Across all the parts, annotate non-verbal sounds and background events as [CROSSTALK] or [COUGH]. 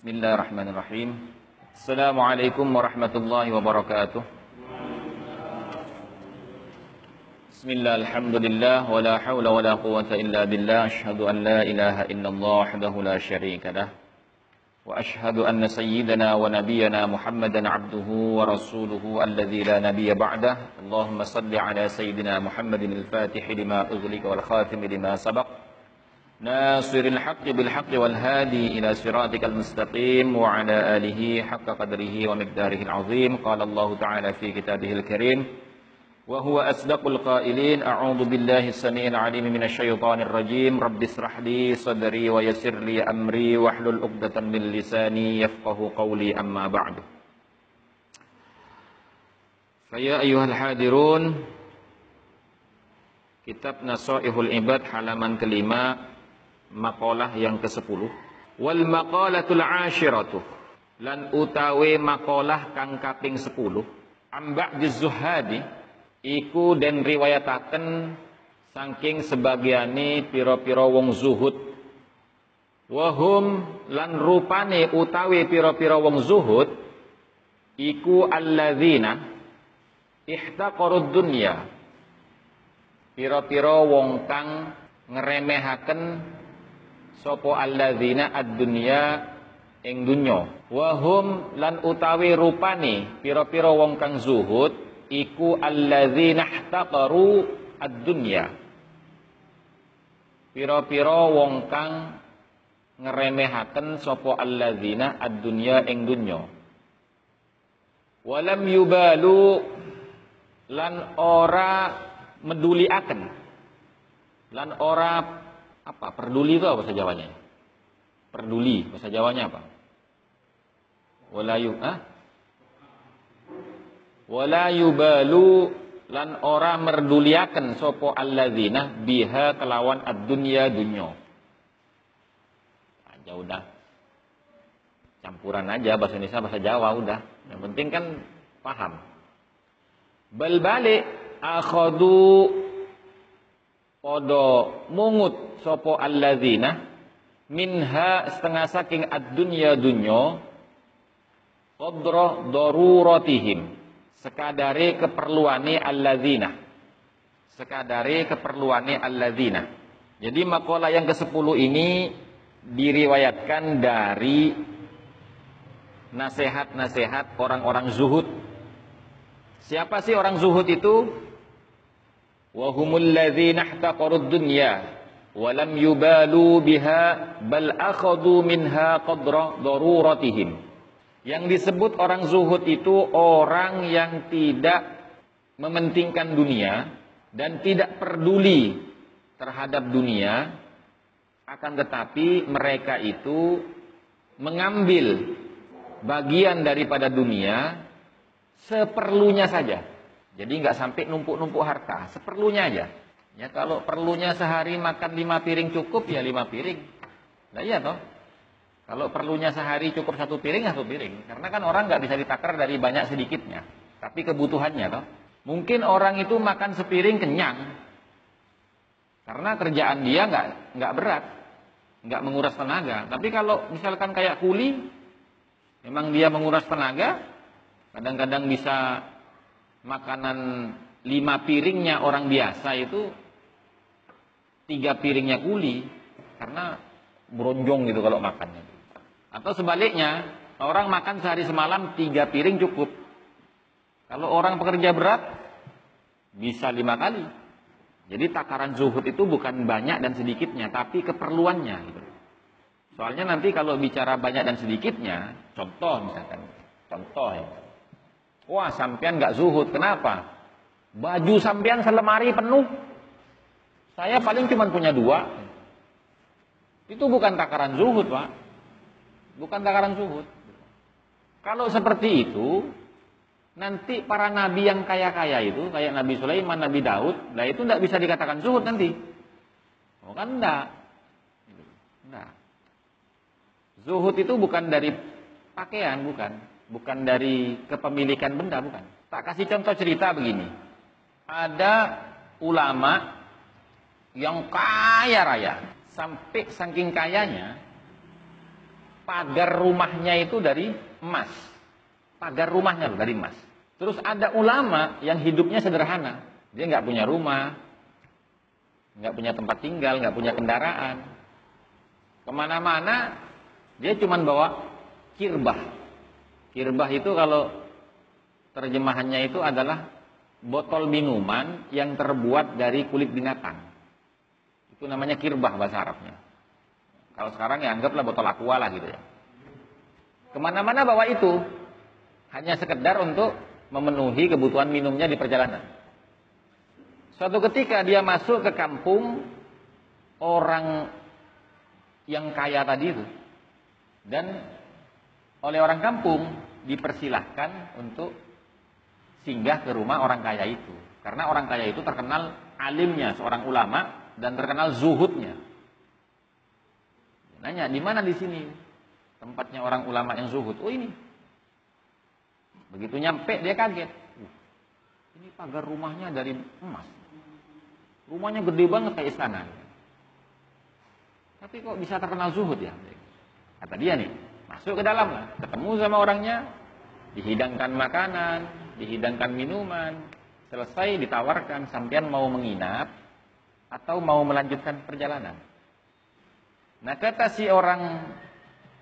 Bismillahirrahmanirrahim. Assalamualaikum warahmatullahi wabarakatuh. Bismillah, alhamdulillah, wa la hawla wa la quwata illa billah. Ashhadu an la ilaha illallah wahdahu la syarika lah. Wa ashhadu anna sayyidana wa nabiyyana Muhammadan abduhu wa rasuluhu alladhi la nabiyya ba'dah. Allahumma salli ala sayyidina Muhammadin al-fatih lima ughliqa wal khatim lima sabaq. ناصر الحق بالحق والهادي إلى صراطك المستقيم وعلى آله حق قدره ومقداره العظيم. قال الله تعالى في كتابه الكريم وهو أصدق القائلين أعوذ بالله السميع العليم من الشيطان الرجيم. رب اشرح لي صدري ويسر لي أمري واحلل عقدة من لساني يفقه قولي. أما بعد فيا أيها الحاضرون Kitab Nasaihul Ibad halaman kelima makalah yang ke-10 wal maqalatul ashiratu. Lan utawi makalah kang kaping 10 ambak zuhadi. Iku den riwayataken saking sebagiane pira-pira wong zuhud. Wahum lan rupane utawi pira-pira wong zuhud iku alladzina ihtaqarud dunya. Pira-pira wong kang ngeremehaken sapa alladzina ad-dunya ing dunya. Wa hum lan utawi rupane pira-pira wong kang zuhud iku alladzina ihtaqaru ad-dunya. Pira-pira wong kang ngremehaken sapa alladzina ad-dunya ing dunya. Walam yubalu lan ora meduliaken. Lan ora apa? Peduli itu apa bahasa Jawanya? Peduli, bahasa Jawanya apa? Walayu, ah? Walayu balu lan ora merduliaken sopo alladzina biha kelawan ad-dunya dunyo. Aja udah. Campuran aja bahasa Indonesia bahasa Jawa udah. Yang penting kan paham. Bal balik akhadu podo mungut sopo alladzina minha setengah saking ad-dunya dunyo qadra daruratihim sekadare keperluane alladzina. Sekadare keperluane alladzina. Jadi makalah yang ke-10 ini diriwayatkan dari nasihat-nasihat orang-orang zuhud. Siapa sih orang zuhud itu wahumul ladzina ihtaqarud dunya walam yubalu biha bal akhadhu minha qadra daruratihim yang disebut orang zuhud itu orang yang tidak mementingkan dunia dan tidak peduli terhadap dunia akan tetapi mereka itu mengambil bagian daripada dunia seperlunya saja jadi nggak sampai numpuk-numpuk harta, seperlunya aja. Ya kalau perlunya sehari makan lima piring cukup ya lima piring. Nah iya toh. Kalau perlunya sehari cukup satu piring satu piring. Karena kan orang nggak bisa ditakar dari banyak sedikitnya. Tapi kebutuhannya toh. Mungkin orang itu makan sepiring kenyang. Karena kerjaan dia nggak nggak berat, nggak menguras tenaga. Tapi kalau misalkan kayak kuli, memang dia menguras tenaga, kadang-kadang bisa makanan lima piringnya orang biasa itu tiga piringnya kuli karena beronjong gitu kalau makannya. Atau sebaliknya orang makan sehari semalam tiga piring cukup. Kalau orang pekerja berat bisa lima kali. Jadi takaran zuhud itu bukan banyak dan sedikitnya, tapi keperluannya. Gitu. Soalnya nanti kalau bicara banyak dan sedikitnya, contoh misalkan, contoh ya, Wah, sampean nggak zuhud. Kenapa? Baju sampean selemari penuh. Saya paling cuma punya dua. Itu bukan takaran zuhud, Pak. Bukan takaran zuhud. Kalau seperti itu, nanti para nabi yang kaya-kaya itu, kayak Nabi Sulaiman, Nabi Daud, nah itu tidak bisa dikatakan zuhud nanti. Oh kan enggak. Enggak. Zuhud itu bukan dari pakaian, bukan bukan dari kepemilikan benda, bukan. Tak kasih contoh cerita begini. Ada ulama yang kaya raya, sampai saking kayanya pagar rumahnya itu dari emas. Pagar rumahnya dari emas. Terus ada ulama yang hidupnya sederhana. Dia nggak punya rumah, nggak punya tempat tinggal, nggak punya kendaraan. Ke mana-mana dia cuma bawa kirbah. Kirbah itu kalau terjemahannya itu adalah botol minuman yang terbuat dari kulit binatang. Itu namanya kirbah bahasa Arabnya. Kalau sekarang ya anggaplah botol aqua lah gitu ya. Ke mana-mana bawa itu. Hanya sekedar untuk memenuhi kebutuhan minumnya di perjalanan. Suatu ketika dia masuk ke kampung orang yang kaya tadi itu. Dan oleh orang kampung dipersilahkan untuk singgah ke rumah orang kaya itu. Karena orang kaya itu terkenal alimnya, seorang ulama dan terkenal zuhudnya. Nanya, di mana di sini? Tempatnya orang ulama yang zuhud. Oh ini. Begitu nyampe dia kaget. Uh, ini pagar rumahnya dari emas. Rumahnya gede banget kayak istana. Tapi kok bisa terkenal zuhud ya? Kata dia nih, masuk ke dalam lah. Ketemu sama orangnya, dihidangkan makanan, dihidangkan minuman. Selesai ditawarkan, sampean mau menginap atau mau melanjutkan perjalanan. Nah kata si orang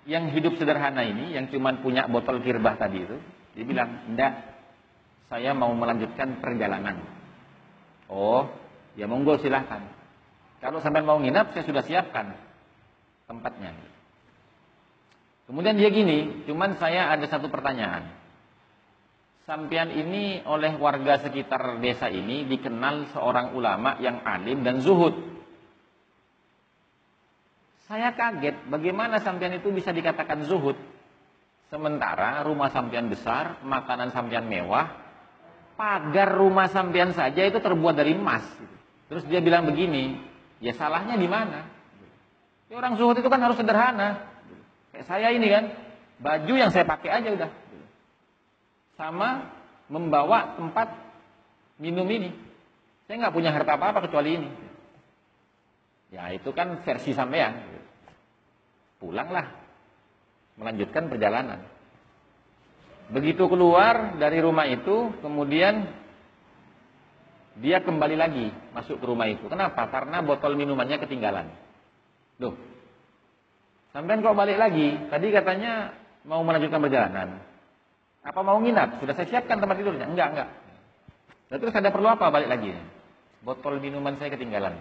yang hidup sederhana ini, yang cuma punya botol kirbah tadi itu, dia bilang, enggak, saya mau melanjutkan perjalanan. Oh, ya monggo silahkan. Kalau sampai mau nginap, saya sudah siapkan tempatnya. Kemudian dia gini, cuman saya ada satu pertanyaan. Sampian ini oleh warga sekitar desa ini dikenal seorang ulama yang alim dan zuhud. Saya kaget bagaimana sampean itu bisa dikatakan zuhud. Sementara rumah sampean besar, makanan sampean mewah, pagar rumah sampean saja itu terbuat dari emas. Terus dia bilang begini, ya salahnya di mana? Ya orang zuhud itu kan harus sederhana. Kayak saya ini kan, baju yang saya pakai aja udah. Sama membawa tempat minum ini. Saya nggak punya harta apa-apa kecuali ini. Ya itu kan versi sampean pulanglah melanjutkan perjalanan. Begitu keluar dari rumah itu, kemudian dia kembali lagi masuk ke rumah itu. Kenapa? Karena botol minumannya ketinggalan. Duh, sampai kok balik lagi? Tadi katanya mau melanjutkan perjalanan. Apa mau nginap? Sudah saya siapkan tempat tidurnya. Enggak, enggak. Lalu terus ada perlu apa balik lagi? Botol minuman saya ketinggalan.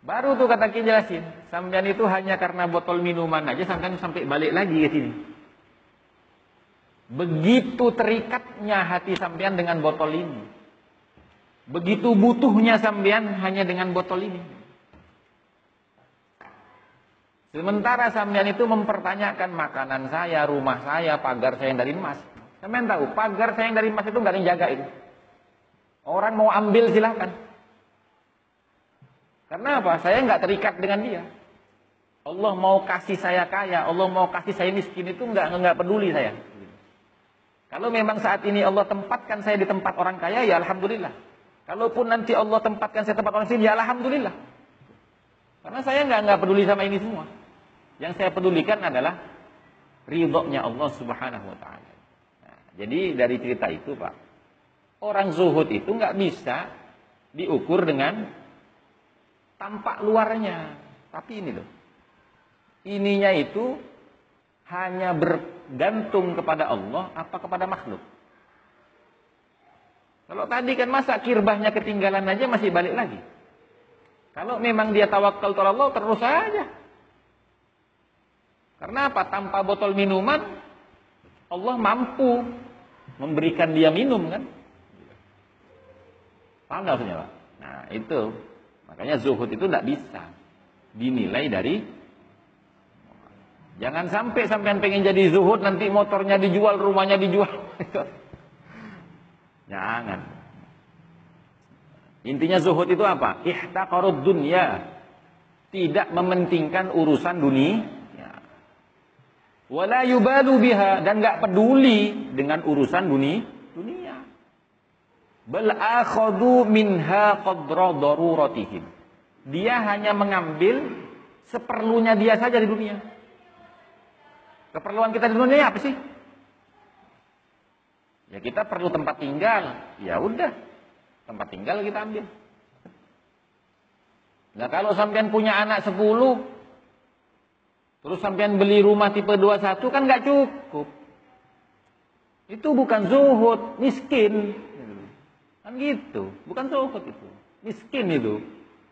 Baru tuh kata Ki jelasin, sampean itu hanya karena botol minuman aja sampean sampai balik lagi ke sini. Begitu terikatnya hati sampean dengan botol ini. Begitu butuhnya sampean hanya dengan botol ini. Sementara sampean itu mempertanyakan makanan saya, rumah saya, pagar saya yang dari emas. Sampean tahu, pagar saya yang dari emas itu nggak ada yang jaga itu. Orang mau ambil silahkan. Karena apa? Saya nggak terikat dengan dia. Allah mau kasih saya kaya, Allah mau kasih saya miskin itu nggak nggak peduli saya. Kalau memang saat ini Allah tempatkan saya di tempat orang kaya, ya alhamdulillah. Kalaupun nanti Allah tempatkan saya tempat orang miskin, ya alhamdulillah. Karena saya nggak nggak peduli sama ini semua. Yang saya pedulikan adalah ridhonya Allah Subhanahu Wa Taala. Nah, jadi dari cerita itu, Pak, orang zuhud itu nggak bisa diukur dengan tampak luarnya. Tapi ini loh. Ininya itu hanya bergantung kepada Allah apa kepada makhluk. Kalau tadi kan masa kirbahnya ketinggalan aja masih balik lagi. Kalau memang dia tawakal kepada Allah terus saja. Karena apa? Tanpa botol minuman Allah mampu memberikan dia minum kan? Paham gak maksudnya Pak? Nah itu Makanya zuhud itu tidak bisa dinilai dari Jangan sampai sampean pengen jadi zuhud nanti motornya dijual, rumahnya dijual. [LAUGHS] Jangan. Intinya zuhud itu apa? Ihtaqarud dunya. Tidak mementingkan urusan dunia. Wala yubalu biha dan nggak peduli dengan urusan dunia. Dunia. Bal akhadhu minha qadra daruratihim. Dia hanya mengambil seperlunya dia saja di dunia. Keperluan kita di dunia apa sih? Ya kita perlu tempat tinggal. Ya udah, tempat tinggal kita ambil. Nah kalau sampean punya anak 10, terus sampean beli rumah tipe 21 kan nggak cukup. Itu bukan zuhud, miskin. Kan gitu, bukan zuhud itu. Miskin itu.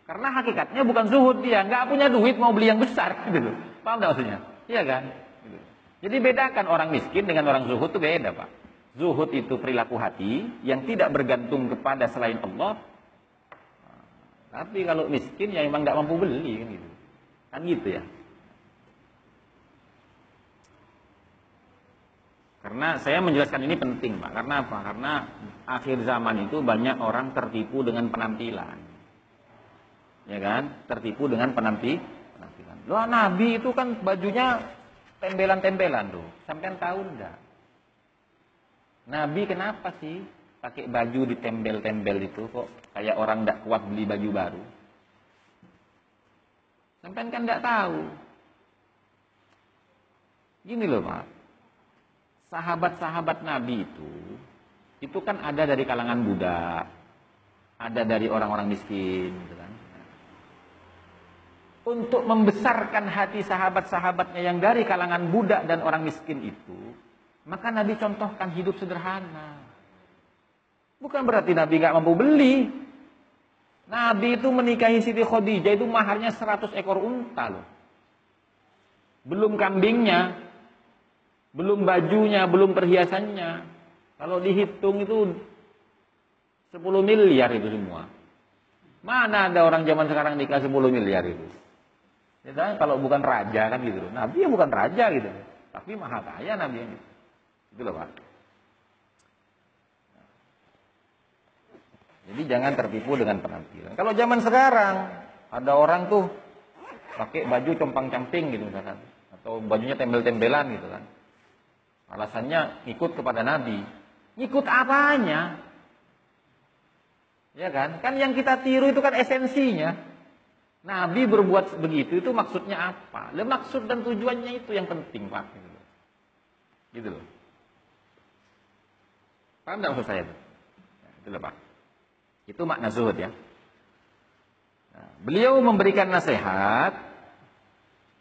Karena hakikatnya bukan zuhud dia, nggak punya duit mau beli yang besar [LAUGHS] gitu. Paham gak maksudnya? Iya kan? Jadi bedakan orang miskin dengan orang zuhud itu beda, Pak. Zuhud itu perilaku hati yang tidak bergantung kepada selain Allah. Tapi kalau miskin ya memang nggak mampu beli kan gitu. Kan gitu ya. Karena saya menjelaskan ini penting, Pak. Karena apa? Karena akhir zaman itu banyak orang tertipu dengan penampilan. Ya kan? Tertipu dengan penampi penampilan. Loh, Nabi itu kan bajunya tembelan-tembelan tuh. Sampai tahu enggak? Nabi kenapa sih pakai baju ditembel-tembel itu kok kayak orang enggak kuat beli baju baru? Sampai kan enggak tahu. Gini loh Pak. Sahabat-sahabat Nabi itu itu kan ada dari kalangan budak, ada dari orang-orang miskin, gitu kan untuk membesarkan hati sahabat-sahabatnya yang dari kalangan budak dan orang miskin itu, maka Nabi contohkan hidup sederhana. Bukan berarti Nabi nggak mampu beli. Nabi itu menikahi Siti Khadijah itu maharnya 100 ekor unta loh. Belum kambingnya, belum bajunya, belum perhiasannya. Kalau dihitung itu 10 miliar itu semua. Mana ada orang zaman sekarang nikah 10 miliar itu? Ya, kalau bukan raja kan gitu. Nabi ya bukan raja gitu. Tapi maha kaya Nabi ini. Itu loh Pak. Jadi jangan tertipu dengan penampilan. Kalau zaman sekarang ada orang tuh pakai baju compang-camping gitu misalkan atau bajunya tembel-tembelan gitu kan. Alasannya ikut kepada Nabi. Ikut apanya? Ya kan? Kan yang kita tiru itu kan esensinya. Nabi berbuat begitu itu maksudnya apa? Le maksud dan tujuannya itu yang penting, Pak. Gitu loh. Gitu loh. Paham tidak maksud saya itu? Ya, itu loh, Pak. Itu makna zuhud ya. Nah, beliau memberikan nasihat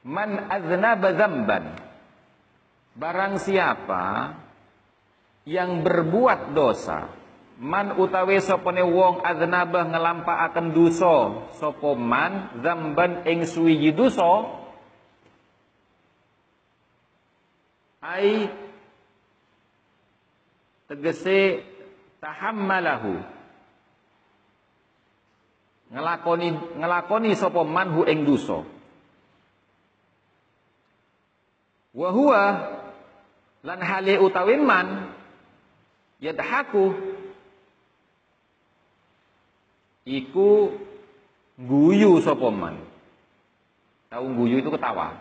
man aznaba dzamban barang siapa yang berbuat dosa Man utawi sopone wong adnabah ngelampakaken dosa sapa man zamban ing suwiji dosa ai tegese tahammalahu ngelakoni ngelakoni sapa man hu ing dosa wa huwa lan hale utawi man yadhaku iku guyu sapa man. Tahu guyu itu ketawa.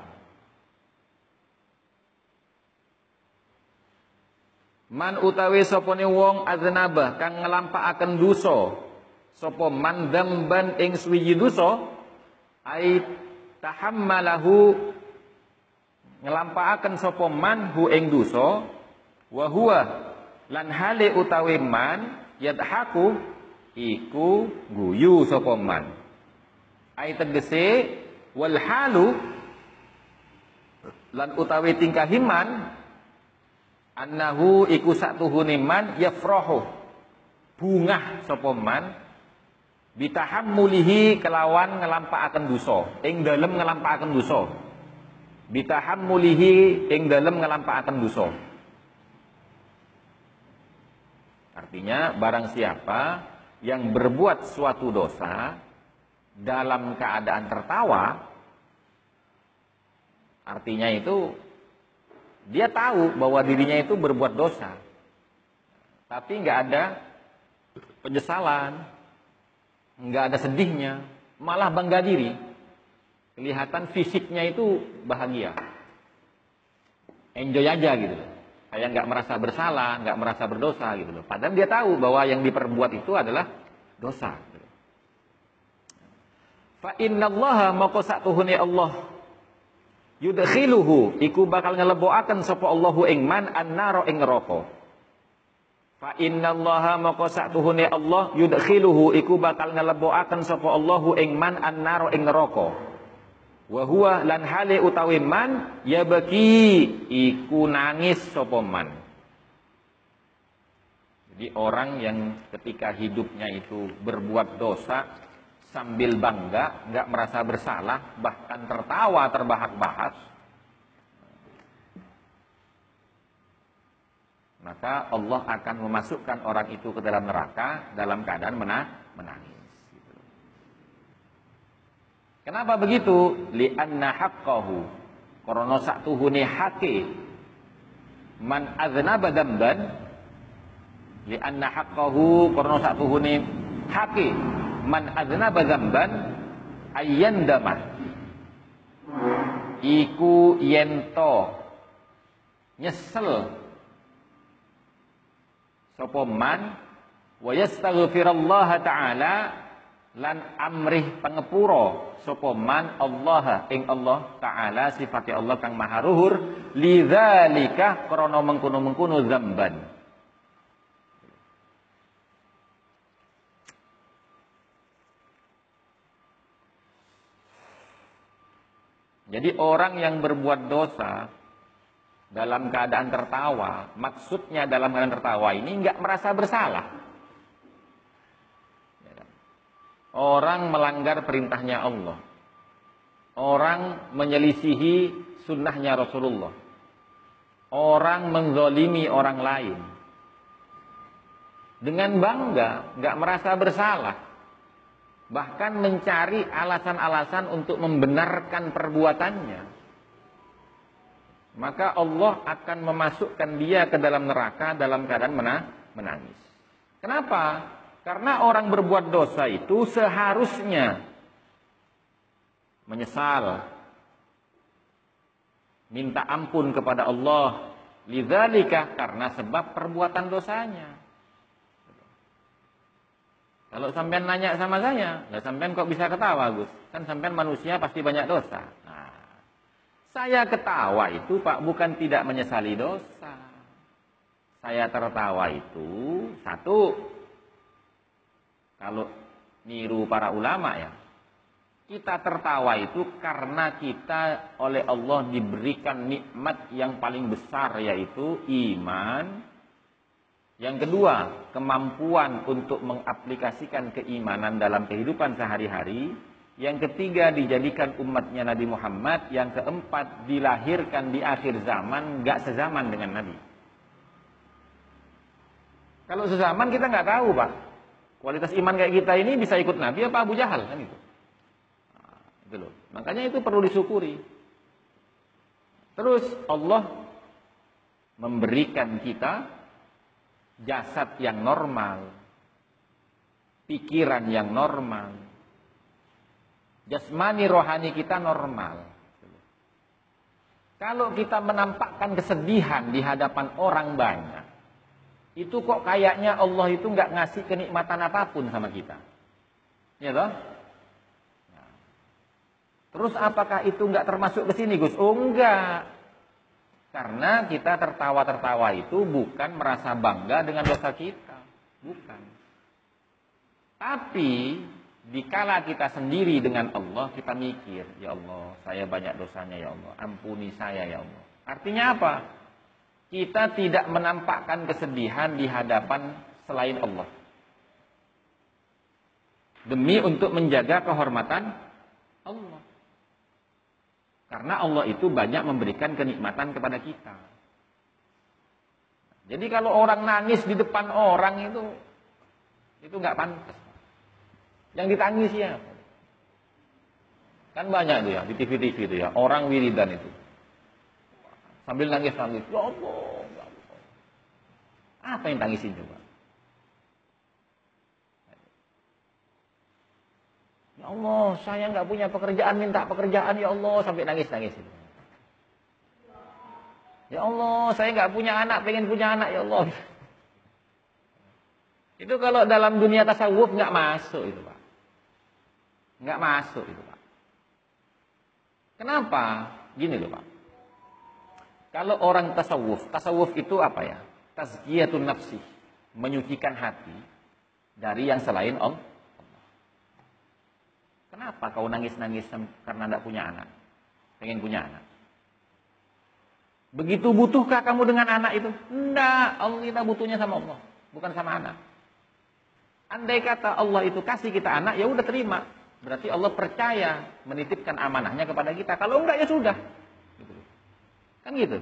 Man utawi sapane wong aznaba kang nglampakaken dosa sapa man dzamban ing suwiji dosa ai tahammalahu nglampakaken sapa man hu ing dosa wa huwa lan hale utawi man yadhaku iku guyu sapa man. Ai tegese wal halu lan utawi tingkahiman annahu iku satuhune man yafrahu bungah sapa man bitahammulihi kelawan ngelampakaken dosa ing dalem ngelampakaken dosa bitahammulihi ing dalem ngelampakaken dosa artinya barang siapa yang berbuat suatu dosa dalam keadaan tertawa, artinya itu dia tahu bahwa dirinya itu berbuat dosa, tapi nggak ada penyesalan, nggak ada sedihnya, malah bangga diri. Kelihatan fisiknya itu bahagia, enjoy aja gitu kayak nggak merasa bersalah, nggak merasa berdosa gitu loh. Padahal dia tahu bahwa yang diperbuat itu adalah dosa. Fa innallaha maqasatuhuni Allah. Yudkhiluhu iku bakal ngeleboaken sapa Allahu ing man annaro ing neraka. Fa innallaha maka satuhune Allah yudkhiluhu iku bakal ngeleboaken sapa Allahu ing man annaro ing neraka wa huwa lan hale utawi man ya baki iku nangis sapa jadi orang yang ketika hidupnya itu berbuat dosa sambil bangga, nggak merasa bersalah, bahkan tertawa terbahak-bahak, maka Allah akan memasukkan orang itu ke dalam neraka dalam keadaan menangis. Kenapa begitu? Lianna haqqahu. Karena satuhune hake. Man aznaba damban li anna haqqahu karena satuhune hake. Man aznaba dzamban ayyandama iku yento nyesel. Sapa man wa yastaghfirullah taala lan amrih pangepura sapa man Allah ing Allah taala sifati Allah kang maha luhur lidzalika krana mengkono-mengkono zamban Jadi orang yang berbuat dosa dalam keadaan tertawa, maksudnya dalam keadaan tertawa ini nggak merasa bersalah. Ya kan? Orang melanggar perintahnya Allah. Orang menyelisihi sunnahnya Rasulullah. Orang menzolimi orang lain. Dengan bangga, nggak merasa bersalah bahkan mencari alasan-alasan untuk membenarkan perbuatannya maka Allah akan memasukkan dia ke dalam neraka dalam keadaan menangis kenapa karena orang berbuat dosa itu seharusnya menyesal minta ampun kepada Allah lidzalika karena sebab perbuatan dosanya kalau sampean nanya sama saya, lah sampean kok bisa ketawa, Gus? Kan sampean manusia pasti banyak dosa. Nah, saya ketawa itu Pak bukan tidak menyesali dosa. Saya tertawa itu satu kalau niru para ulama ya. Kita tertawa itu karena kita oleh Allah diberikan nikmat yang paling besar yaitu iman, yang kedua, kemampuan untuk mengaplikasikan keimanan dalam kehidupan sehari-hari. Yang ketiga, dijadikan umatnya Nabi Muhammad. Yang keempat, dilahirkan di akhir zaman, gak sezaman dengan Nabi. Kalau sezaman kita nggak tahu, Pak. Kualitas iman kayak kita ini bisa ikut Nabi apa Abu Jahal kan itu. Nah, itu loh. Makanya itu perlu disyukuri. Terus Allah memberikan kita jasad yang normal, pikiran yang normal, jasmani rohani kita normal. Kalau kita menampakkan kesedihan di hadapan orang banyak, itu kok kayaknya Allah itu nggak ngasih kenikmatan apa pun sama kita. Ya toh? Nah. Terus apakah itu nggak termasuk ke sini, Gus? Oh enggak. Karena kita tertawa-tertawa itu bukan merasa bangga dengan dosa kita. Bukan. Tapi dikala kita sendiri dengan Allah, kita mikir, ya Allah, saya banyak dosanya ya Allah, ampuni saya ya Allah. Artinya apa? Kita tidak menampakkan kesedihan di hadapan selain Allah. Demi untuk menjaga kehormatan Allah. Karena Allah itu banyak memberikan kenikmatan kepada kita. Jadi kalau orang nangis di depan orang itu itu nggak pantas. Yang ditangis ya. Kan banyak tuh ya di TV-TV itu ya, orang wiridan itu. Sambil nangis-nangis, ya ya Allah. Apa yang tangisin coba? Ya Allah, saya nggak punya pekerjaan, minta pekerjaan ya Allah sampai nangis-nangis. Ya Allah, saya nggak punya anak, pengen punya anak ya Allah. Itu kalau dalam dunia tasawuf nggak masuk itu pak, nggak masuk itu pak. Kenapa? gini loh Pak. Kalau orang tasawuf, tasawuf itu apa ya? Tazkiyatun nafsi, menyucikan hati dari yang selain Allah. Kenapa kau nangis-nangis karena tidak punya anak? Pengen punya anak. Begitu butuhkah kamu dengan anak itu? Tidak, Allah kita butuhnya sama Allah, bukan sama anak. Andai kata Allah itu kasih kita anak, ya udah terima. Berarti Allah percaya menitipkan amanahnya kepada kita. Kalau enggak ya sudah. Kan gitu.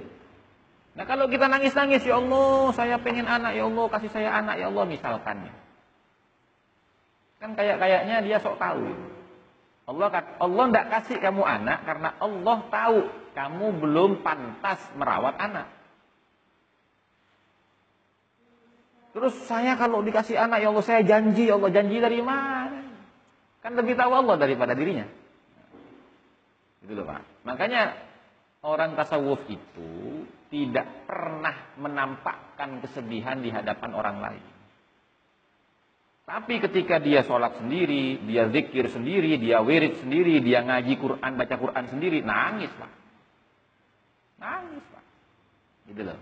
Nah kalau kita nangis-nangis, ya Allah saya pengen anak, ya Allah kasih saya anak, ya Allah misalkan. Kan kayak-kayaknya dia sok tahu. Allah Allah tidak kasih kamu anak karena Allah tahu kamu belum pantas merawat anak. Terus saya kalau dikasih anak ya Allah saya janji ya Allah janji dari mana? Kan lebih tahu Allah daripada dirinya. Itu loh Pak. Makanya orang tasawuf itu tidak pernah menampakkan kesedihan di hadapan orang lain. Tapi ketika dia sholat sendiri, dia zikir sendiri, dia wirid sendiri, dia ngaji Quran, baca Quran sendiri, nangis pak. Nangis pak. Gitu loh.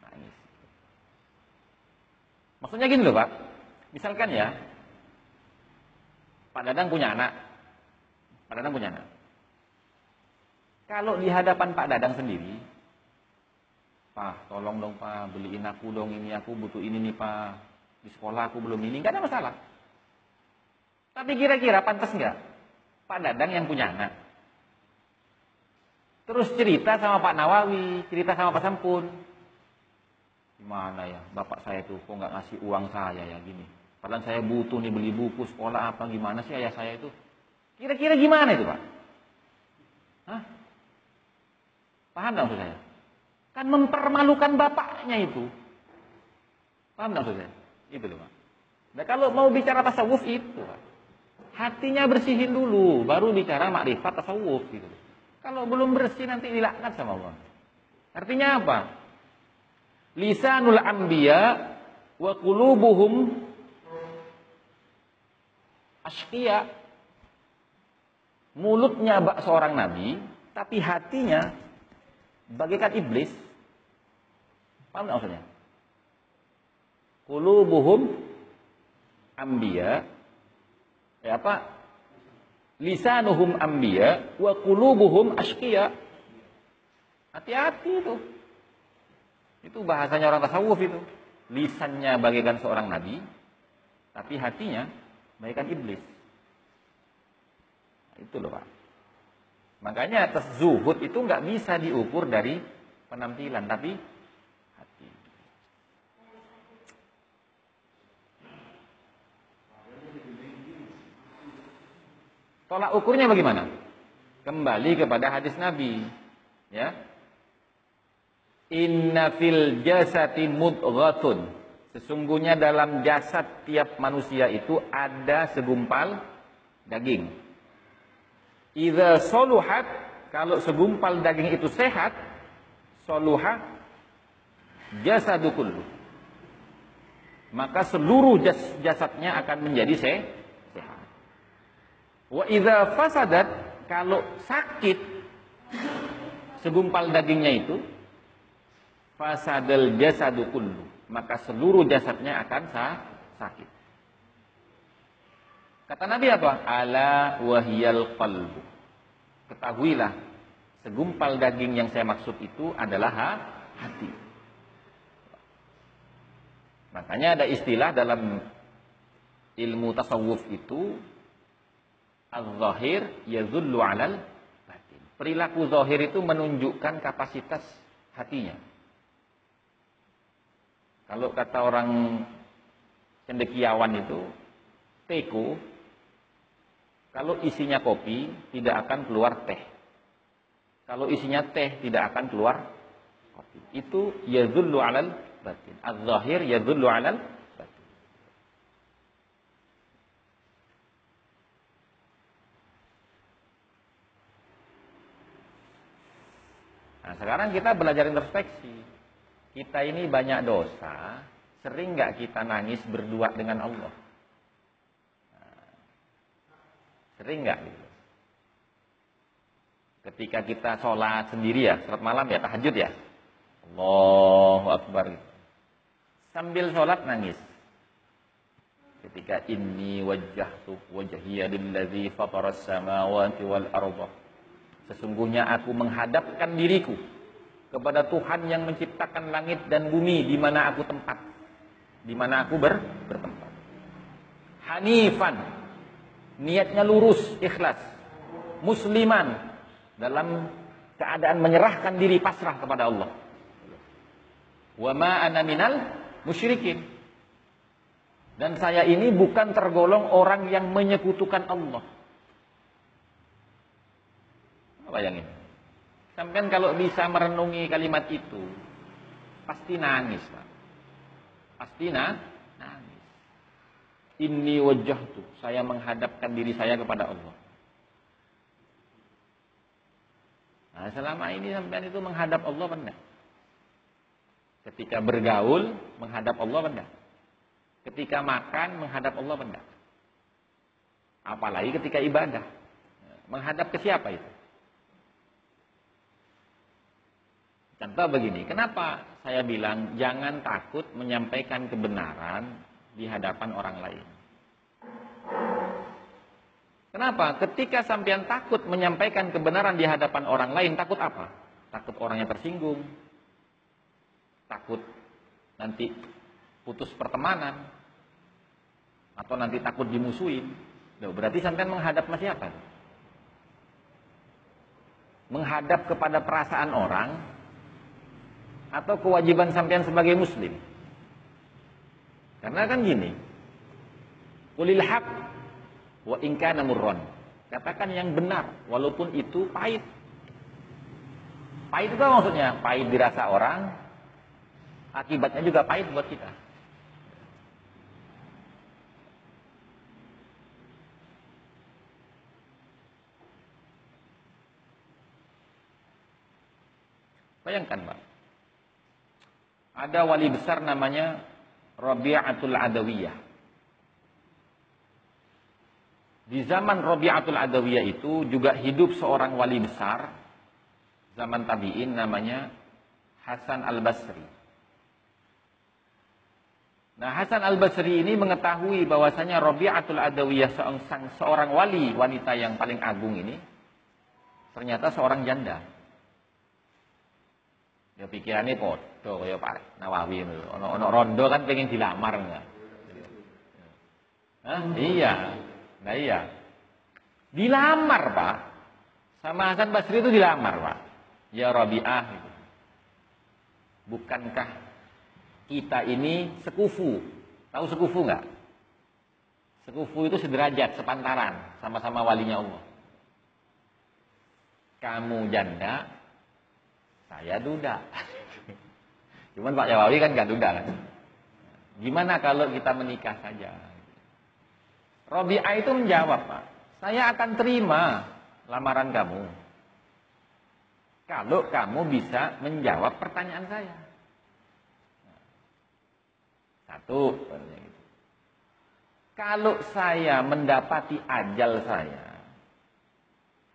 Nangis. Maksudnya gini loh pak. Misalkan ya, Pak Dadang punya anak. Pak Dadang punya anak. Kalau di hadapan Pak Dadang sendiri, Pak, tolong dong Pak, beliin aku dong ini, aku butuh ini nih Pak di sekolah aku belum ini, nggak ada masalah. Tapi kira-kira pantas nggak Pak Dadang yang punya anak? Terus cerita sama Pak Nawawi, cerita sama Pak Sampun. Gimana ya, bapak saya tuh kok nggak ngasih uang saya ya gini. Padahal saya butuh nih beli buku sekolah apa gimana sih ayah saya itu. Kira-kira gimana itu Pak? Hah? Paham nggak maksud saya? Kan mempermalukan bapaknya itu. Paham nggak maksud saya? Itu loh, Pak. Nah, kalau mau bicara tasawuf itu. Hatinya bersihin dulu, baru bicara makrifat tasawuf gitu. Kalau belum bersih nanti dilaknat sama Allah. Artinya apa? Lisanul anbiya wa qulubuhum asqiya. Mulutnya seorang nabi, tapi hatinya bagaikan iblis. Paham nggak maksudnya? Qulubuhum ambiya ya apa? Lisanuhum ambiya wa qulubuhum asqiya. Hati-hati itu. Itu bahasanya orang tasawuf itu. Lisannya bagaikan seorang nabi, tapi hatinya bagaikan iblis. Nah, itu loh Pak. Makanya atas zuhud itu nggak bisa diukur dari penampilan, tapi Tolak ukurnya bagaimana? Kembali kepada hadis Nabi. Ya. Inna fil jasati mudghatun. Sesungguhnya dalam jasad tiap manusia itu ada segumpal daging. Idza soluhat kalau segumpal daging itu sehat, soluha jasadu kullu. Maka seluruh jas jasadnya akan menjadi sehat. Wa idza fasadat kalau sakit segumpal dagingnya itu fasadal jasadu kullu maka seluruh jasadnya akan sakit. Kata Nabi apa? Ala wahiyal qalbu. Ketahuilah segumpal daging yang saya maksud itu adalah ha, hati. Makanya ada istilah dalam ilmu tasawuf itu Al-zahir yazullu alal batin. Perilaku zahir itu menunjukkan kapasitas hatinya. Kalau kata orang cendekiawan itu, teko, kalau isinya kopi, tidak akan keluar teh. Kalau isinya teh, tidak akan keluar kopi. Itu yazullu alal batin. Al-zahir yazullu alal Nah sekarang kita belajar introspeksi. Kita ini banyak dosa, sering nggak kita nangis berdua dengan Allah? Nah, sering nggak gitu? Ketika kita sholat sendiri ya, sholat malam ya, tahajud ya. Allahu Akbar. Sambil sholat nangis. Ketika inni wajjahtu wajhiya lillazi fataras samawati wal arda. Sesungguhnya aku menghadapkan diriku kepada Tuhan yang menciptakan langit dan bumi di mana aku tempat. Di mana aku ber, bertempat. Hanifan. Niatnya lurus, ikhlas. Musliman dalam keadaan menyerahkan diri pasrah kepada Allah. Wa ma ana minal musyrikin. Dan saya ini bukan tergolong orang yang menyekutukan Allah. Apa yang ini? Sampai kalau bisa merenungi kalimat itu, pasti nangis, Pak. Pasti nangis. Ini wajah tuh, saya menghadapkan diri saya kepada Allah. Nah, selama ini sampean itu menghadap Allah benar. Ketika bergaul menghadap Allah benar. Ketika makan menghadap Allah benar. Apalagi ketika ibadah. Menghadap ke siapa itu? Contoh begini, kenapa saya bilang jangan takut menyampaikan kebenaran di hadapan orang lain. Kenapa? Ketika sampean takut menyampaikan kebenaran di hadapan orang lain, takut apa? Takut orangnya tersinggung. Takut nanti putus pertemanan. Atau nanti takut dimusuhin. Loh, berarti sampean menghadap sama siapa? Menghadap kepada perasaan orang atau kewajiban sampean sebagai muslim. Karena kan gini. Ulil haq Wa ingkana murron. Katakan yang benar, walaupun itu pahit. Pahit itu apa maksudnya? Pahit dirasa orang, akibatnya juga pahit buat kita. Bayangkan Pak. Ada wali besar namanya Rabi'atul Adawiyah. Di zaman Rabi'atul Adawiyah itu juga hidup seorang wali besar zaman tabi'in namanya Hasan Al-Basri. Nah, Hasan Al-Basri ini mengetahui bahwasanya Rabi'atul Adawiyah seorang, seorang wali wanita yang paling agung ini ternyata seorang janda. Ya pikirannya podo kaya Pak Nawawi ono ono rondo kan pengen dilamar enggak? Hah? Iya. Nah iya. Dilamar Pak. Sama Hasan Basri itu dilamar Pak. Ya Rabi'ah. Bukankah kita ini sekufu? Tahu sekufu nggak? Sekufu itu sederajat, sepantaran. Sama-sama walinya Allah. Kamu janda, saya duda. [LAUGHS] Cuman Pak Jawawi kan gak duda kan. Gimana kalau kita menikah saja? Robi'ah itu menjawab, Pak. Saya akan terima lamaran kamu. Kalau kamu bisa menjawab pertanyaan saya. Satu. Gitu. Kalau saya mendapati ajal saya,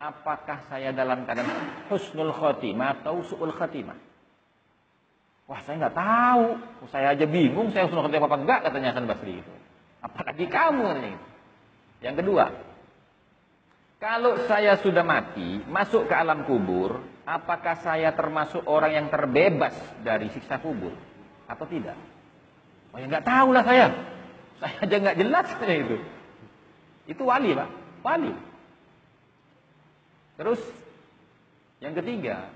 apakah saya dalam keadaan husnul khotimah atau su'ul khotimah? Wah saya nggak tahu, saya aja bingung saya husnul khotimah apa enggak katanya Hasan Basri itu. Apalagi kamu katanya itu. Yang kedua, kalau saya sudah mati, masuk ke alam kubur, apakah saya termasuk orang yang terbebas dari siksa kubur atau tidak? Oh ya nggak tahu lah saya. Saya aja nggak jelas itu. Itu wali pak, wali. Terus yang ketiga,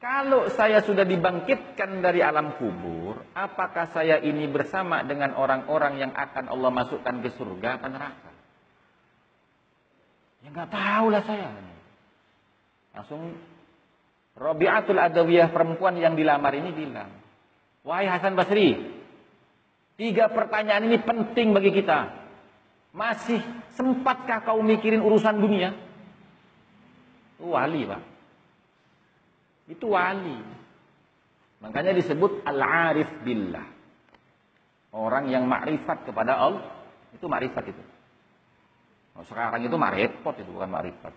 kalau saya sudah dibangkitkan dari alam kubur, apakah saya ini bersama dengan orang-orang yang akan Allah masukkan ke surga atau neraka? Ya nggak tahu lah saya. Langsung Robiatul Adawiyah perempuan yang dilamar ini bilang, Wahai Hasan Basri, tiga pertanyaan ini penting bagi kita. Masih sempatkah kau mikirin urusan dunia? Itu wali pak. Itu wali. Makanya disebut al-arif billah. Orang yang makrifat kepada Allah, itu makrifat itu. Oh, sekarang itu mak repot itu bukan makrifat.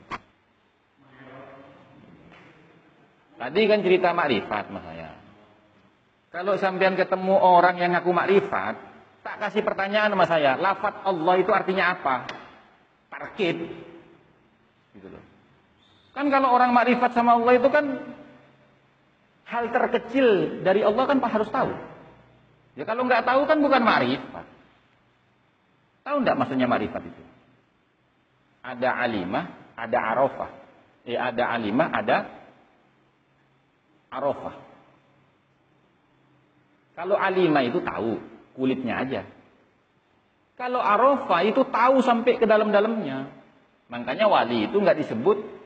Tadi kan cerita makrifat mas saya. Kalau sampean ketemu orang yang ngaku makrifat, tak kasih pertanyaan sama saya, lafat Allah itu artinya apa? Parkit. Gitu loh. Kan kalau orang makrifat sama Allah itu kan hal terkecil dari Allah kan harus tahu. Ya kalau nggak tahu kan bukan makrifat. Tahu nggak maksudnya makrifat itu? Ada alimah, ada arafah. Eh ada alimah, ada arafah. Kalau alimah itu tahu, kulitnya aja. Kalau arafah itu tahu sampai ke dalam-dalamnya. Makanya wali itu nggak disebut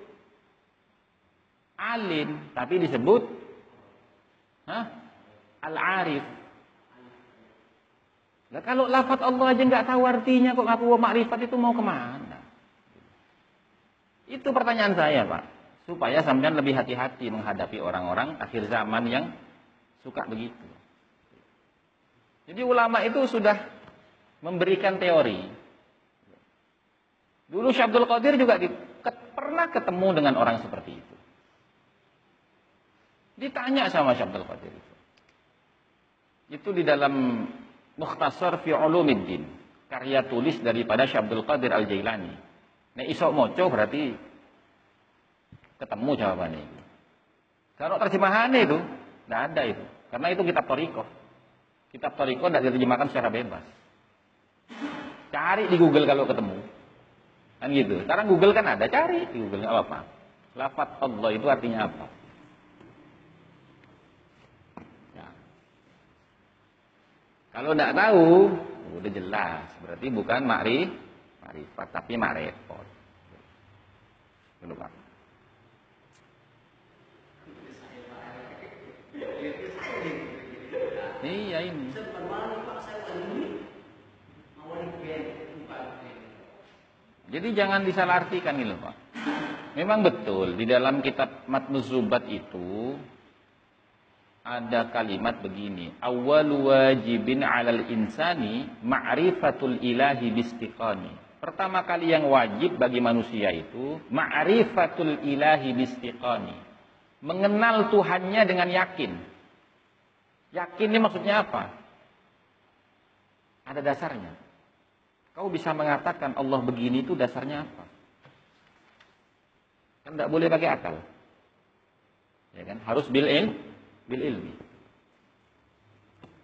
alim, tapi disebut al-arif. Nah, kalau lafat Allah aja nggak tahu artinya kok ngaku makrifat itu mau ke mana? Itu pertanyaan saya, Pak. Supaya sampean lebih hati-hati menghadapi orang-orang akhir zaman yang suka begitu. Jadi ulama itu sudah memberikan teori. Dulu Syekh Abdul Qadir juga di, pernah ketemu dengan orang seperti itu. Ditanya sama Syekh Qadir itu. Itu di dalam Mukhtasar fi Ulumiddin, karya tulis daripada Syekh Qadir Al-Jailani. Nek isok moco berarti ketemu jawabannya itu. Kalau terjemahan itu tidak ada itu, karena itu kitab Toriko. Kitab Toriko tidak diterjemahkan secara bebas. Cari di Google kalau ketemu. Kan gitu. Sekarang Google kan ada, cari di Google apa-apa. Lafat Allah itu artinya apa? Kalau tidak tahu, udah jelas. Berarti bukan makrif, makrifat, tapi makrifat. Gitu, Pak. Iya ini. Jadi jangan disalahartikan gitu Pak. Memang betul di dalam kitab Matnuzubat itu ada kalimat begini awal wajibin alal insani ma'rifatul ilahi bistiqani pertama kali yang wajib bagi manusia itu ma'rifatul ilahi bistiqani mengenal Tuhannya dengan yakin. Yakin ini maksudnya apa? Ada dasarnya. Kau bisa mengatakan Allah begini itu dasarnya apa? Kan tidak boleh pakai akal. Ya kan? Harus bil ilm bil ilmi.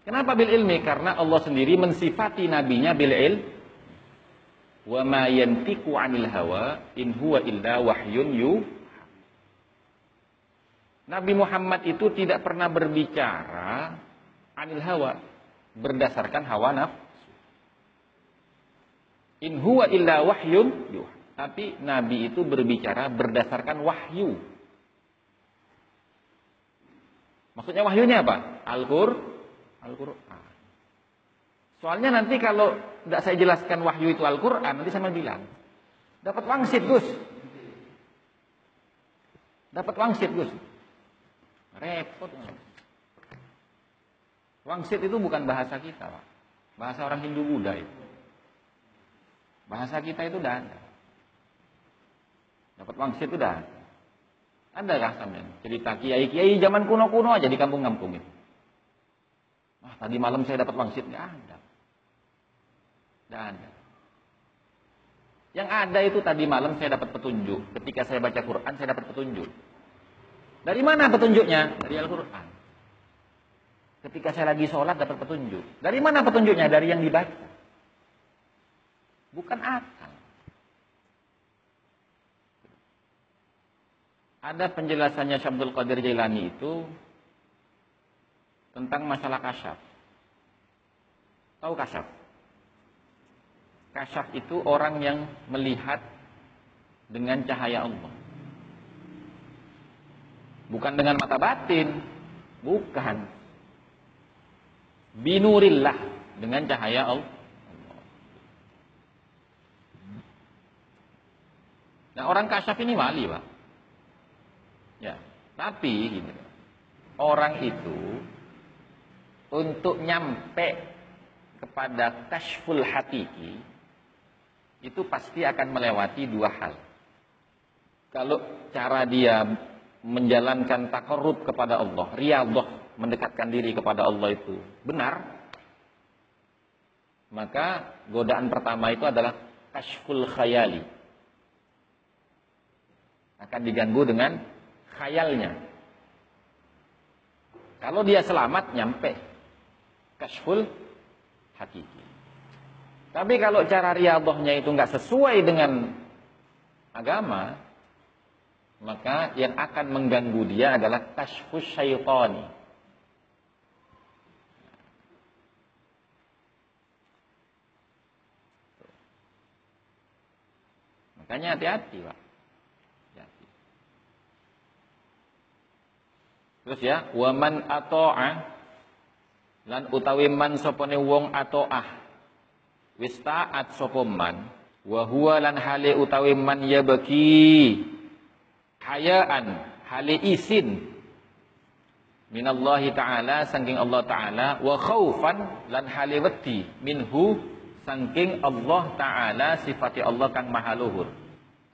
Kenapa bil ilmi? Karena Allah sendiri mensifati nabinya bil ilm. Wa ma yantiqu 'anil hawa in huwa illa wahyun yu. Nabi Muhammad itu tidak pernah berbicara anil hawa berdasarkan hawa nafsu. In huwa illa wahyun yuh. Tapi Nabi itu berbicara berdasarkan wahyu. Maksudnya wahyunya apa? Al-Qur, Al-Qur'an. Soalnya nanti kalau tidak saya jelaskan wahyu itu Al-Qur'an, nanti saya bilang, dapat wangsit, Gus. Dapat wangsit, Gus. Repot. Wangsit itu bukan bahasa kita, Pak. Bahasa orang Hindu Buddha itu. Bahasa kita itu ada. Dapat wangsit itu ada. Ada kah sampean cerita kiai-kiai zaman kuno-kuno aja di kampung-kampung itu? Wah, tadi malam saya dapat wangsit nggak ada. Nggak ada. Yang ada itu tadi malam saya dapat petunjuk. Ketika saya baca Quran saya dapat petunjuk. Dari mana petunjuknya? Dari Al-Quran. Ketika saya lagi sholat dapat petunjuk. Dari mana petunjuknya? Dari yang dibaca. Bukan akal. Ada penjelasannya Syabdul Qadir Jailani itu tentang masalah kasyaf. Tahu kasyaf? Kasyaf itu orang yang melihat dengan cahaya Allah. Bukan dengan mata batin, bukan. Binurillah dengan cahaya Allah. Nah orang kasyaf ini wali pak. Tapi gini, orang itu untuk nyampe kepada kashful hatiki itu pasti akan melewati dua hal. Kalau cara dia menjalankan takarrub kepada Allah, riyadhah, mendekatkan diri kepada Allah itu benar, maka godaan pertama itu adalah kashful khayali. Akan diganggu dengan khayalnya. Kalau dia selamat, nyampe. Kashful hakiki. Tapi kalau cara riyadhahnya itu nggak sesuai dengan agama, maka yang akan mengganggu dia adalah kashfus syaitani. Makanya hati-hati, Pak. Terus ya, waman ato'a. Lan utawi man sopone wong ato'ah. Wis taat sapa man lan hale utawi man yabki hayaan hale isin. Minallahi taala saking Allah taala. Wa khaufan lan hale wedi. Minhu saking Allah taala sifati Allah kang maha luhur.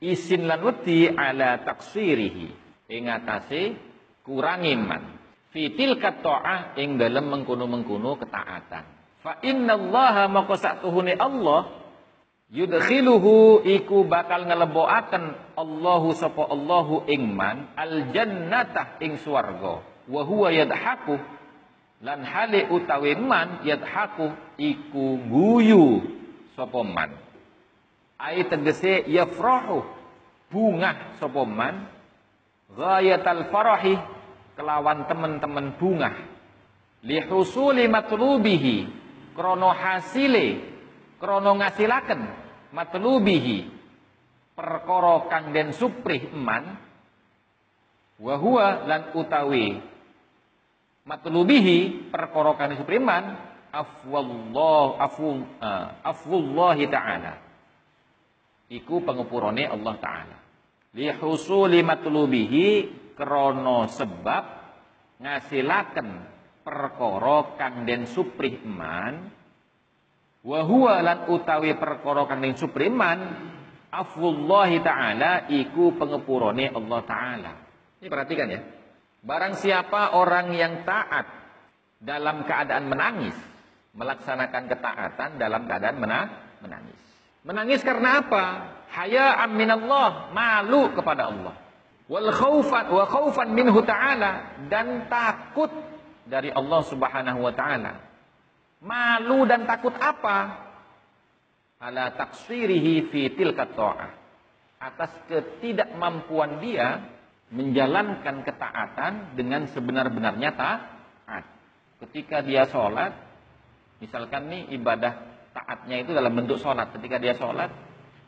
Isin lan wedi ala taksirihi. Ing atase kurangi man fitil kato'ah ing dalem mengkono-mengkono ketaatan. Fa innallaha maka satuhune Allah yudkhiluhu iku bakal ngeleboaken Allahu sapa Allahu ing man al jannatah ing swarga. Wa huwa yadhaku lan hale utawi man yadhaku iku guyu sapa man. Ai tegese yafrahu bunga sapa man ghayatal farahi kelawan teman-teman bunga. Li husuli matlubihi krana hasile krono ngasilaken matlubihi. Perkara kang den suprih eman wa huwa lan utawi matlubihi perkara kang suprih eman afwallahu afu uh, afwullahi taala. Iku pengepurane Allah taala. Li husuli matlubihi krana sebab ngasilaken perkara kang den suprih eman Wa huwa lan utawi perkara kang supriman afwullahi taala iku pengepurane Allah taala. Ini perhatikan ya. Barang siapa orang yang taat dalam keadaan menangis, melaksanakan ketaatan dalam keadaan menangis. Menangis karena apa? Haya minallah, malu kepada Allah. Wal khaufan wa khaufan minhu ta'ala dan takut dari Allah Subhanahu wa taala. Malu dan takut apa? Ala taksirihi fi tilka ta'ah. Atas ketidakmampuan dia menjalankan ketaatan dengan sebenar-benarnya taat. Ketika dia sholat, misalkan nih ibadah taatnya itu dalam bentuk sholat. Ketika dia sholat,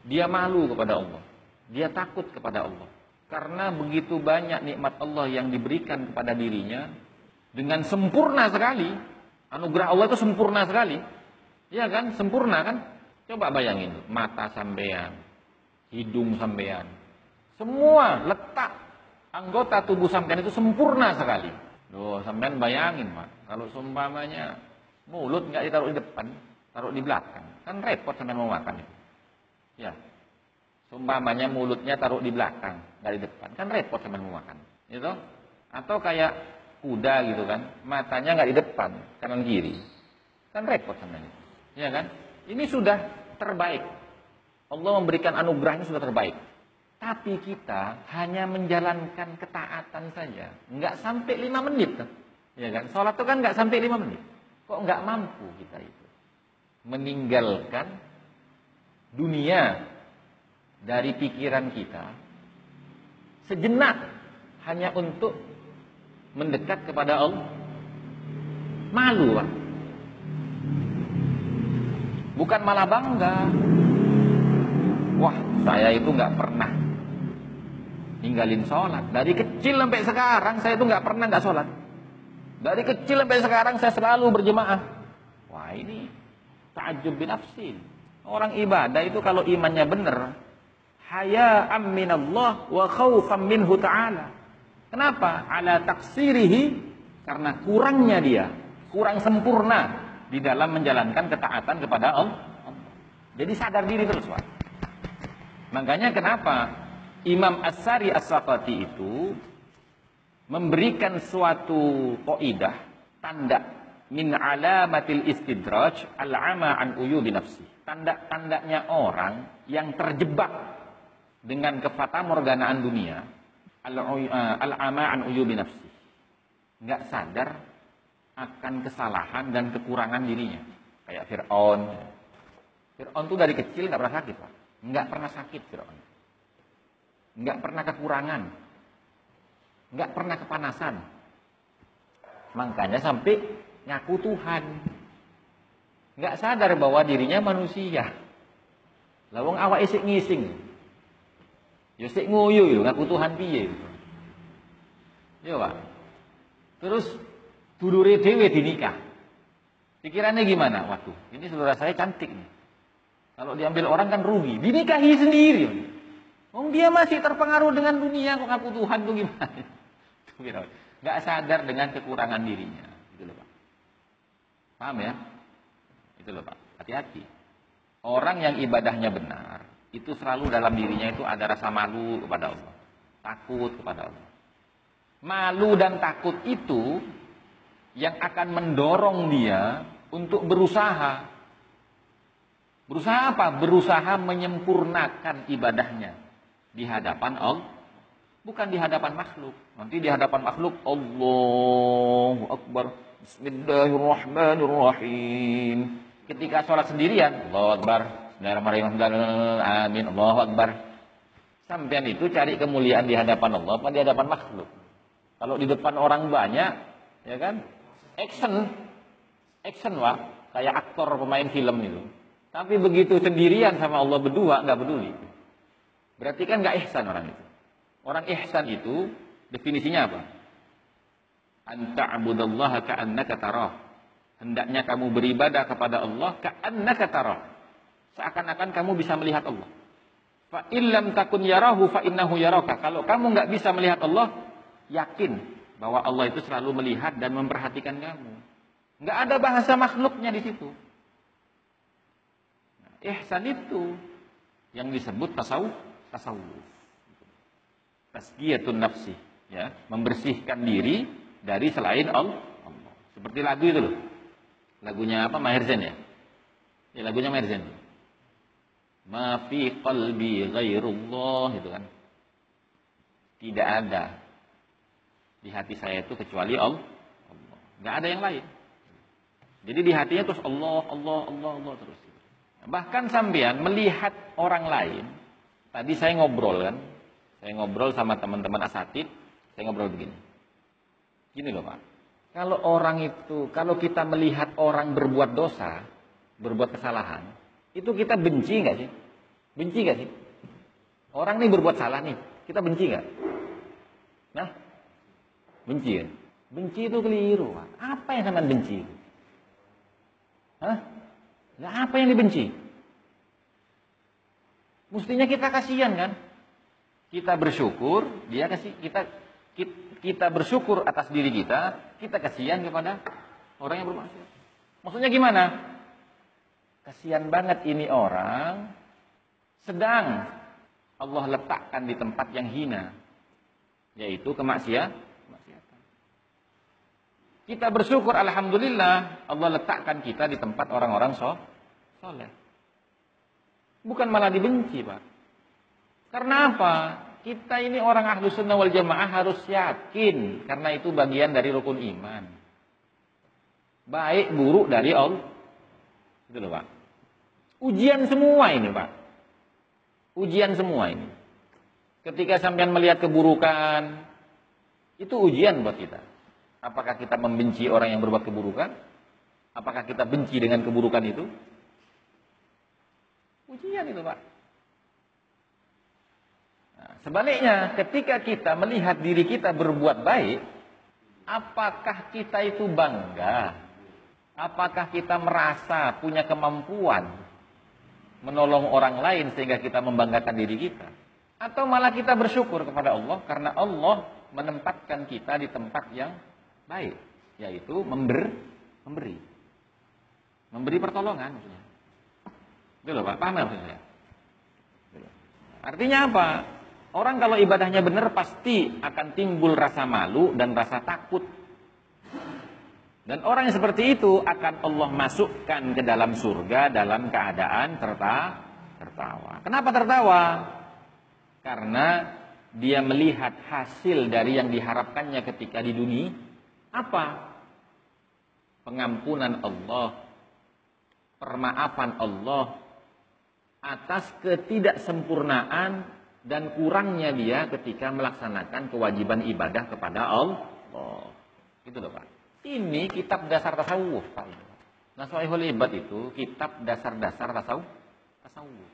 dia malu kepada Allah. Dia takut kepada Allah. Karena begitu banyak nikmat Allah yang diberikan kepada dirinya dengan sempurna sekali Anugerah Allah itu sempurna sekali. Iya kan? Sempurna kan? Coba bayangin, mata sampean, hidung sampean. Semua letak anggota tubuh sampean itu sempurna sekali. Loh, sampean bayangin, Pak. Kalau seumpamanya mulut nggak ditaruh di depan, taruh di belakang. Kan repot sampean mau makan. Ya. Seumpamanya mulutnya taruh di belakang, di depan. Kan repot mau makan. Itu? Atau kayak kuda gitu kan, matanya nggak di depan, kanan kiri. Kan repot sebenarnya. Ya kan? Ini sudah terbaik. Allah memberikan anugerahnya sudah terbaik. Tapi kita hanya menjalankan ketaatan saja. Nggak sampai lima menit. Ya kan? Sholat itu kan nggak sampai lima menit. Kok nggak mampu kita itu? Meninggalkan dunia dari pikiran kita sejenak hanya untuk mendekat kepada Allah. Malu Pak. Bukan malah bangga. Wah saya itu nggak pernah ninggalin sholat. Dari kecil sampai sekarang saya itu nggak pernah nggak sholat. Dari kecil sampai sekarang saya selalu berjemaah. Wah ini takjub bin nafsin orang ibadah itu kalau imannya benar haya aminallah wa khawfam minhu ta'ala Kenapa? Ala taksirihi karena kurangnya dia, kurang sempurna di dalam menjalankan ketaatan kepada Allah. Jadi sadar diri terus, Pak. Makanya kenapa Imam As-Sari As-Saqati itu memberikan suatu kaidah tanda min alamatil istidraj al-ama an uyubi nafsi. Tanda-tandanya orang yang terjebak dengan kefatamorganaan dunia al-ama an uyubi nafsi. Enggak sadar akan kesalahan dan kekurangan dirinya. Kayak Fir'aun. Fir'aun tuh dari kecil nggak pernah sakit, Pak. Nggak pernah sakit Fir'aun. Nggak pernah kekurangan. Nggak pernah kepanasan. Makanya sampai ngaku Tuhan. Nggak sadar bahwa dirinya manusia. Lawang awak isik ngising. Ya sik nguyu yo ngaku Tuhan piye. Yo, Pak. Terus dulure dhewe dinikah. Pikirannya gimana? Waduh, ini saudara saya cantik nih. Kalau diambil orang kan rugi. Dinikahi sendiri. Oh, dia masih terpengaruh dengan dunia kok ngaku Tuhan tuh gimana? [LAUGHS] Gak sadar dengan kekurangan dirinya. Itu loh Pak. Paham ya? Itu loh Pak. Hati-hati. Orang yang ibadahnya benar, itu selalu dalam dirinya itu ada rasa malu kepada Allah. Takut kepada Allah. Malu dan takut itu yang akan mendorong dia untuk berusaha. Berusaha apa? Berusaha menyempurnakan ibadahnya di hadapan Allah, bukan di hadapan makhluk. Nanti di hadapan makhluk Allahu Akbar. Bismillahirrahmanirrahim. Ketika sholat sendirian, Allahu Akbar. Bismillahirrahmanirrahim. Amin. Allahu Akbar. Sampean itu cari kemuliaan di hadapan Allah apa di hadapan makhluk? Kalau di depan orang banyak, ya kan? action, action wah, kayak aktor pemain film itu. Tapi begitu sendirian sama Allah berdua nggak peduli. Berarti kan nggak ihsan orang itu. Orang ihsan itu definisinya apa? Anta'budallaha ka'annaka tarah. Hendaknya kamu beribadah kepada Allah ka'annaka tarah. Seakan-akan kamu bisa melihat Allah. Fa illam takun yarahu fa innahu yaraka. Kalau kamu nggak bisa melihat Allah, yakin bahwa Allah itu selalu melihat dan memperhatikan kamu. Nggak ada bahasa makhluknya di situ. Nah, ihsan itu yang disebut tasawuf, tasawuf. Tazkiyatun nafsi, ya, membersihkan diri dari selain Allah. Seperti lagu itu loh. Lagunya apa? Maher Zain ya? Ya lagunya Maher Zain. Ma fi qalbi ghairullah itu kan. Tidak ada di hati saya itu kecuali Allah. Nggak ada yang lain. Jadi di hatinya terus Allah, Allah, Allah, Allah terus. Bahkan sampean melihat orang lain. Tadi saya ngobrol kan, saya ngobrol sama teman-teman asatid, saya ngobrol begini. Gini loh Pak, kalau orang itu, kalau kita melihat orang berbuat dosa, berbuat kesalahan, itu kita benci nggak sih? Benci nggak sih? Orang ini berbuat salah nih, kita benci nggak? Nah, Benci kan? Benci itu keliru. Apa yang sampean benci? Hah? Nah, apa yang dibenci? Mestinya kita kasihan kan? Kita bersyukur, dia kasih kita kita bersyukur atas diri kita, kita kasihan kepada orang yang bermaksiat. Maksudnya gimana? Kasihan banget ini orang sedang Allah letakkan di tempat yang hina, yaitu kemaksiatan kita bersyukur alhamdulillah Allah letakkan kita di tempat orang-orang soleh. Bukan malah dibenci, Pak. Karena apa? Kita ini orang ahlu sunnah wal jamaah harus yakin. Karena itu bagian dari rukun iman. Baik buruk dari Allah. Itu loh, Pak. Ujian semua ini, Pak. Ujian semua ini. Ketika sampean melihat keburukan, itu ujian buat kita. Apakah kita membenci orang yang berbuat keburukan? Apakah kita benci dengan keburukan itu? Ujian itu Pak. Nah, sebaliknya, ketika kita melihat diri kita berbuat baik, apakah kita itu bangga? Apakah kita merasa punya kemampuan menolong orang lain sehingga kita membanggakan diri kita? Atau malah kita bersyukur kepada Allah karena Allah menempatkan kita di tempat yang baik, yaitu member, memberi. Memberi pertolongan maksudnya. Itu loh Pak, paham maksudnya? Artinya apa? Orang kalau ibadahnya benar pasti akan timbul rasa malu dan rasa takut. Dan orang yang seperti itu akan Allah masukkan ke dalam surga dalam keadaan terta tertawa. Kenapa tertawa? Karena dia melihat hasil dari yang diharapkannya ketika di dunia. Apa? Pengampunan Allah, permaafan Allah atas ketidaksempurnaan dan kurangnya dia ketika melaksanakan kewajiban ibadah kepada Allah. Itu loh Pak. Ini kitab dasar tasawuf Pak. Naswaihul Ibad itu kitab dasar-dasar tasawuf. tasawuf.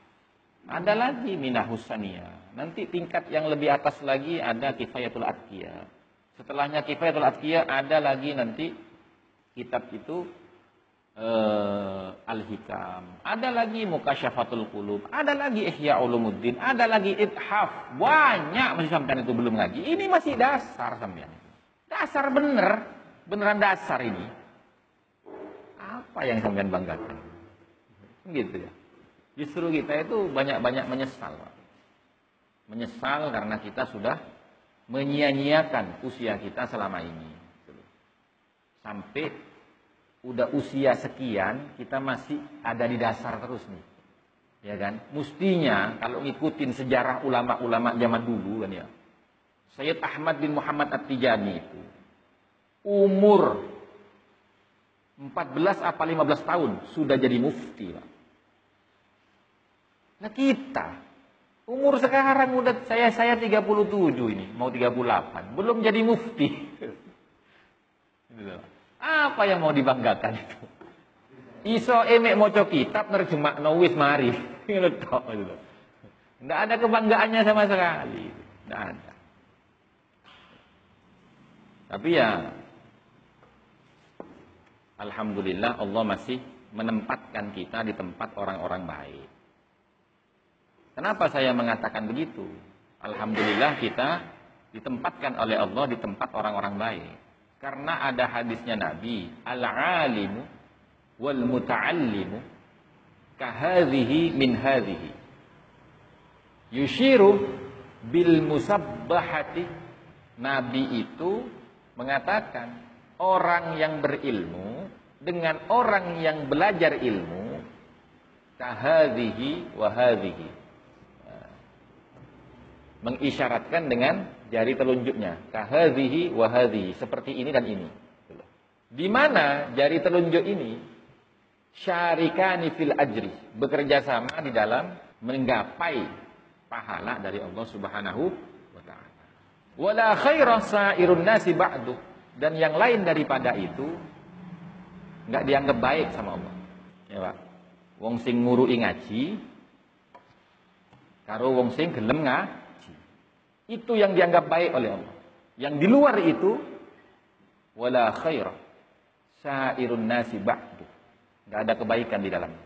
Ada lagi Minah Husaniyah. Nanti tingkat yang lebih atas lagi ada Kifayatul Atqiyah. Setelahnya Kifayatul Atqiyah ada lagi nanti kitab itu uh, Al-Hikam, ada lagi Mukasyafatul Qulub, ada lagi Ihya Ulumuddin, ada lagi Ithaf. Banyak masih sampean itu belum lagi. Ini masih dasar sampean. Dasar bener, beneran dasar ini. Apa yang sampean banggakan? Gitu ya. Justru kita itu banyak-banyak menyesal, Pak. Menyesal karena kita sudah menyia-nyiakan usia kita selama ini. Sampai udah usia sekian kita masih ada di dasar terus nih. Ya kan? Mustinya kalau ngikutin sejarah ulama-ulama zaman dulu kan ya. Sayyid Ahmad bin Muhammad At-Tijani itu umur 14 apa 15 tahun sudah jadi mufti, Pak. Nah kita umur sekarang udah saya saya 37 ini, mau 38, belum jadi mufti. Apa yang mau dibanggakan itu? Iso emek moco kitab nerjemak wis mari. [LAUGHS] Tidak ada kebanggaannya sama sekali. Tidak ada. Tapi ya Alhamdulillah Allah masih menempatkan kita di tempat orang-orang baik. Kenapa saya mengatakan begitu? Alhamdulillah kita ditempatkan oleh Allah di tempat orang-orang baik. Karena ada hadisnya Nabi, al-alimu wal muta'allimu kahadhihi min hadhihi. Yushiru bil musabbahati. Nabi itu mengatakan orang yang berilmu dengan orang yang belajar ilmu kahadhihi wa hadhihi. Mengisyaratkan dengan jari telunjuknya. Kahadhihi wahadhihi. Seperti ini dan ini. Di mana jari telunjuk ini syarikani fil ajri. Bekerja sama di dalam menggapai pahala dari Allah Subhanahu wa taala. Wala khaira sairun nasi ba'du. Dan yang lain daripada itu nggak dianggap baik sama Allah. Ya, Pak. Wong sing ngurui ngaji karo wong sing gelem ngaji itu yang dianggap baik oleh Allah. Yang di luar itu wala khair sairun nasi ba'du. Enggak ada kebaikan di dalamnya.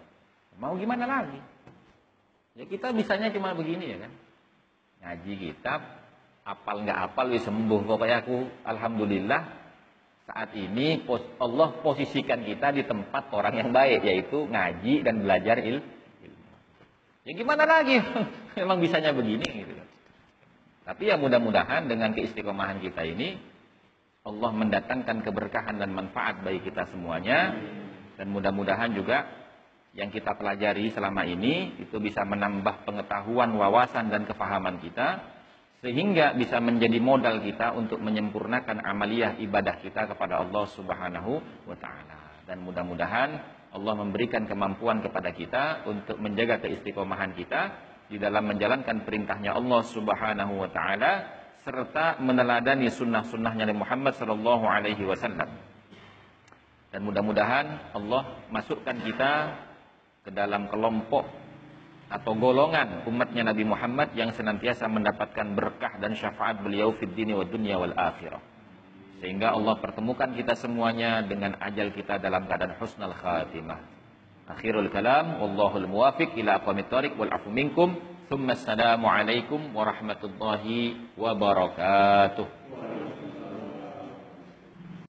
Mau gimana lagi? Ya kita bisanya cuma begini ya kan. Ngaji kitab, apal nggak apal wis sembuh. Pokoknya aku alhamdulillah saat ini Allah posisikan kita di tempat orang yang baik yaitu ngaji dan belajar ilmu. Ya gimana lagi? [LAUGHS] Memang bisanya begini gitu kan. Tapi ya mudah-mudahan dengan keistiqomahan kita ini Allah mendatangkan keberkahan dan manfaat bagi kita semuanya dan mudah-mudahan juga yang kita pelajari selama ini itu bisa menambah pengetahuan, wawasan dan kefahaman kita sehingga bisa menjadi modal kita untuk menyempurnakan amaliyah ibadah kita kepada Allah Subhanahu wa taala. Dan mudah-mudahan Allah memberikan kemampuan kepada kita untuk menjaga keistiqomahan kita di dalam menjalankan perintahnya Allah Subhanahu wa taala serta meneladani sunnah-sunnahnya Nabi Muhammad sallallahu alaihi wasallam. Dan mudah-mudahan Allah masukkan kita ke dalam kelompok atau golongan umatnya Nabi Muhammad yang senantiasa mendapatkan berkah dan syafaat beliau fid dini wa wal akhirah. Sehingga Allah pertemukan kita semuanya dengan ajal kita dalam keadaan husnul khatimah. Akhirul kalam wallahul muwafiq ila aqwamit wal afu minkum. Thumma assalamu alaikum warahmatullahi wabarakatuh.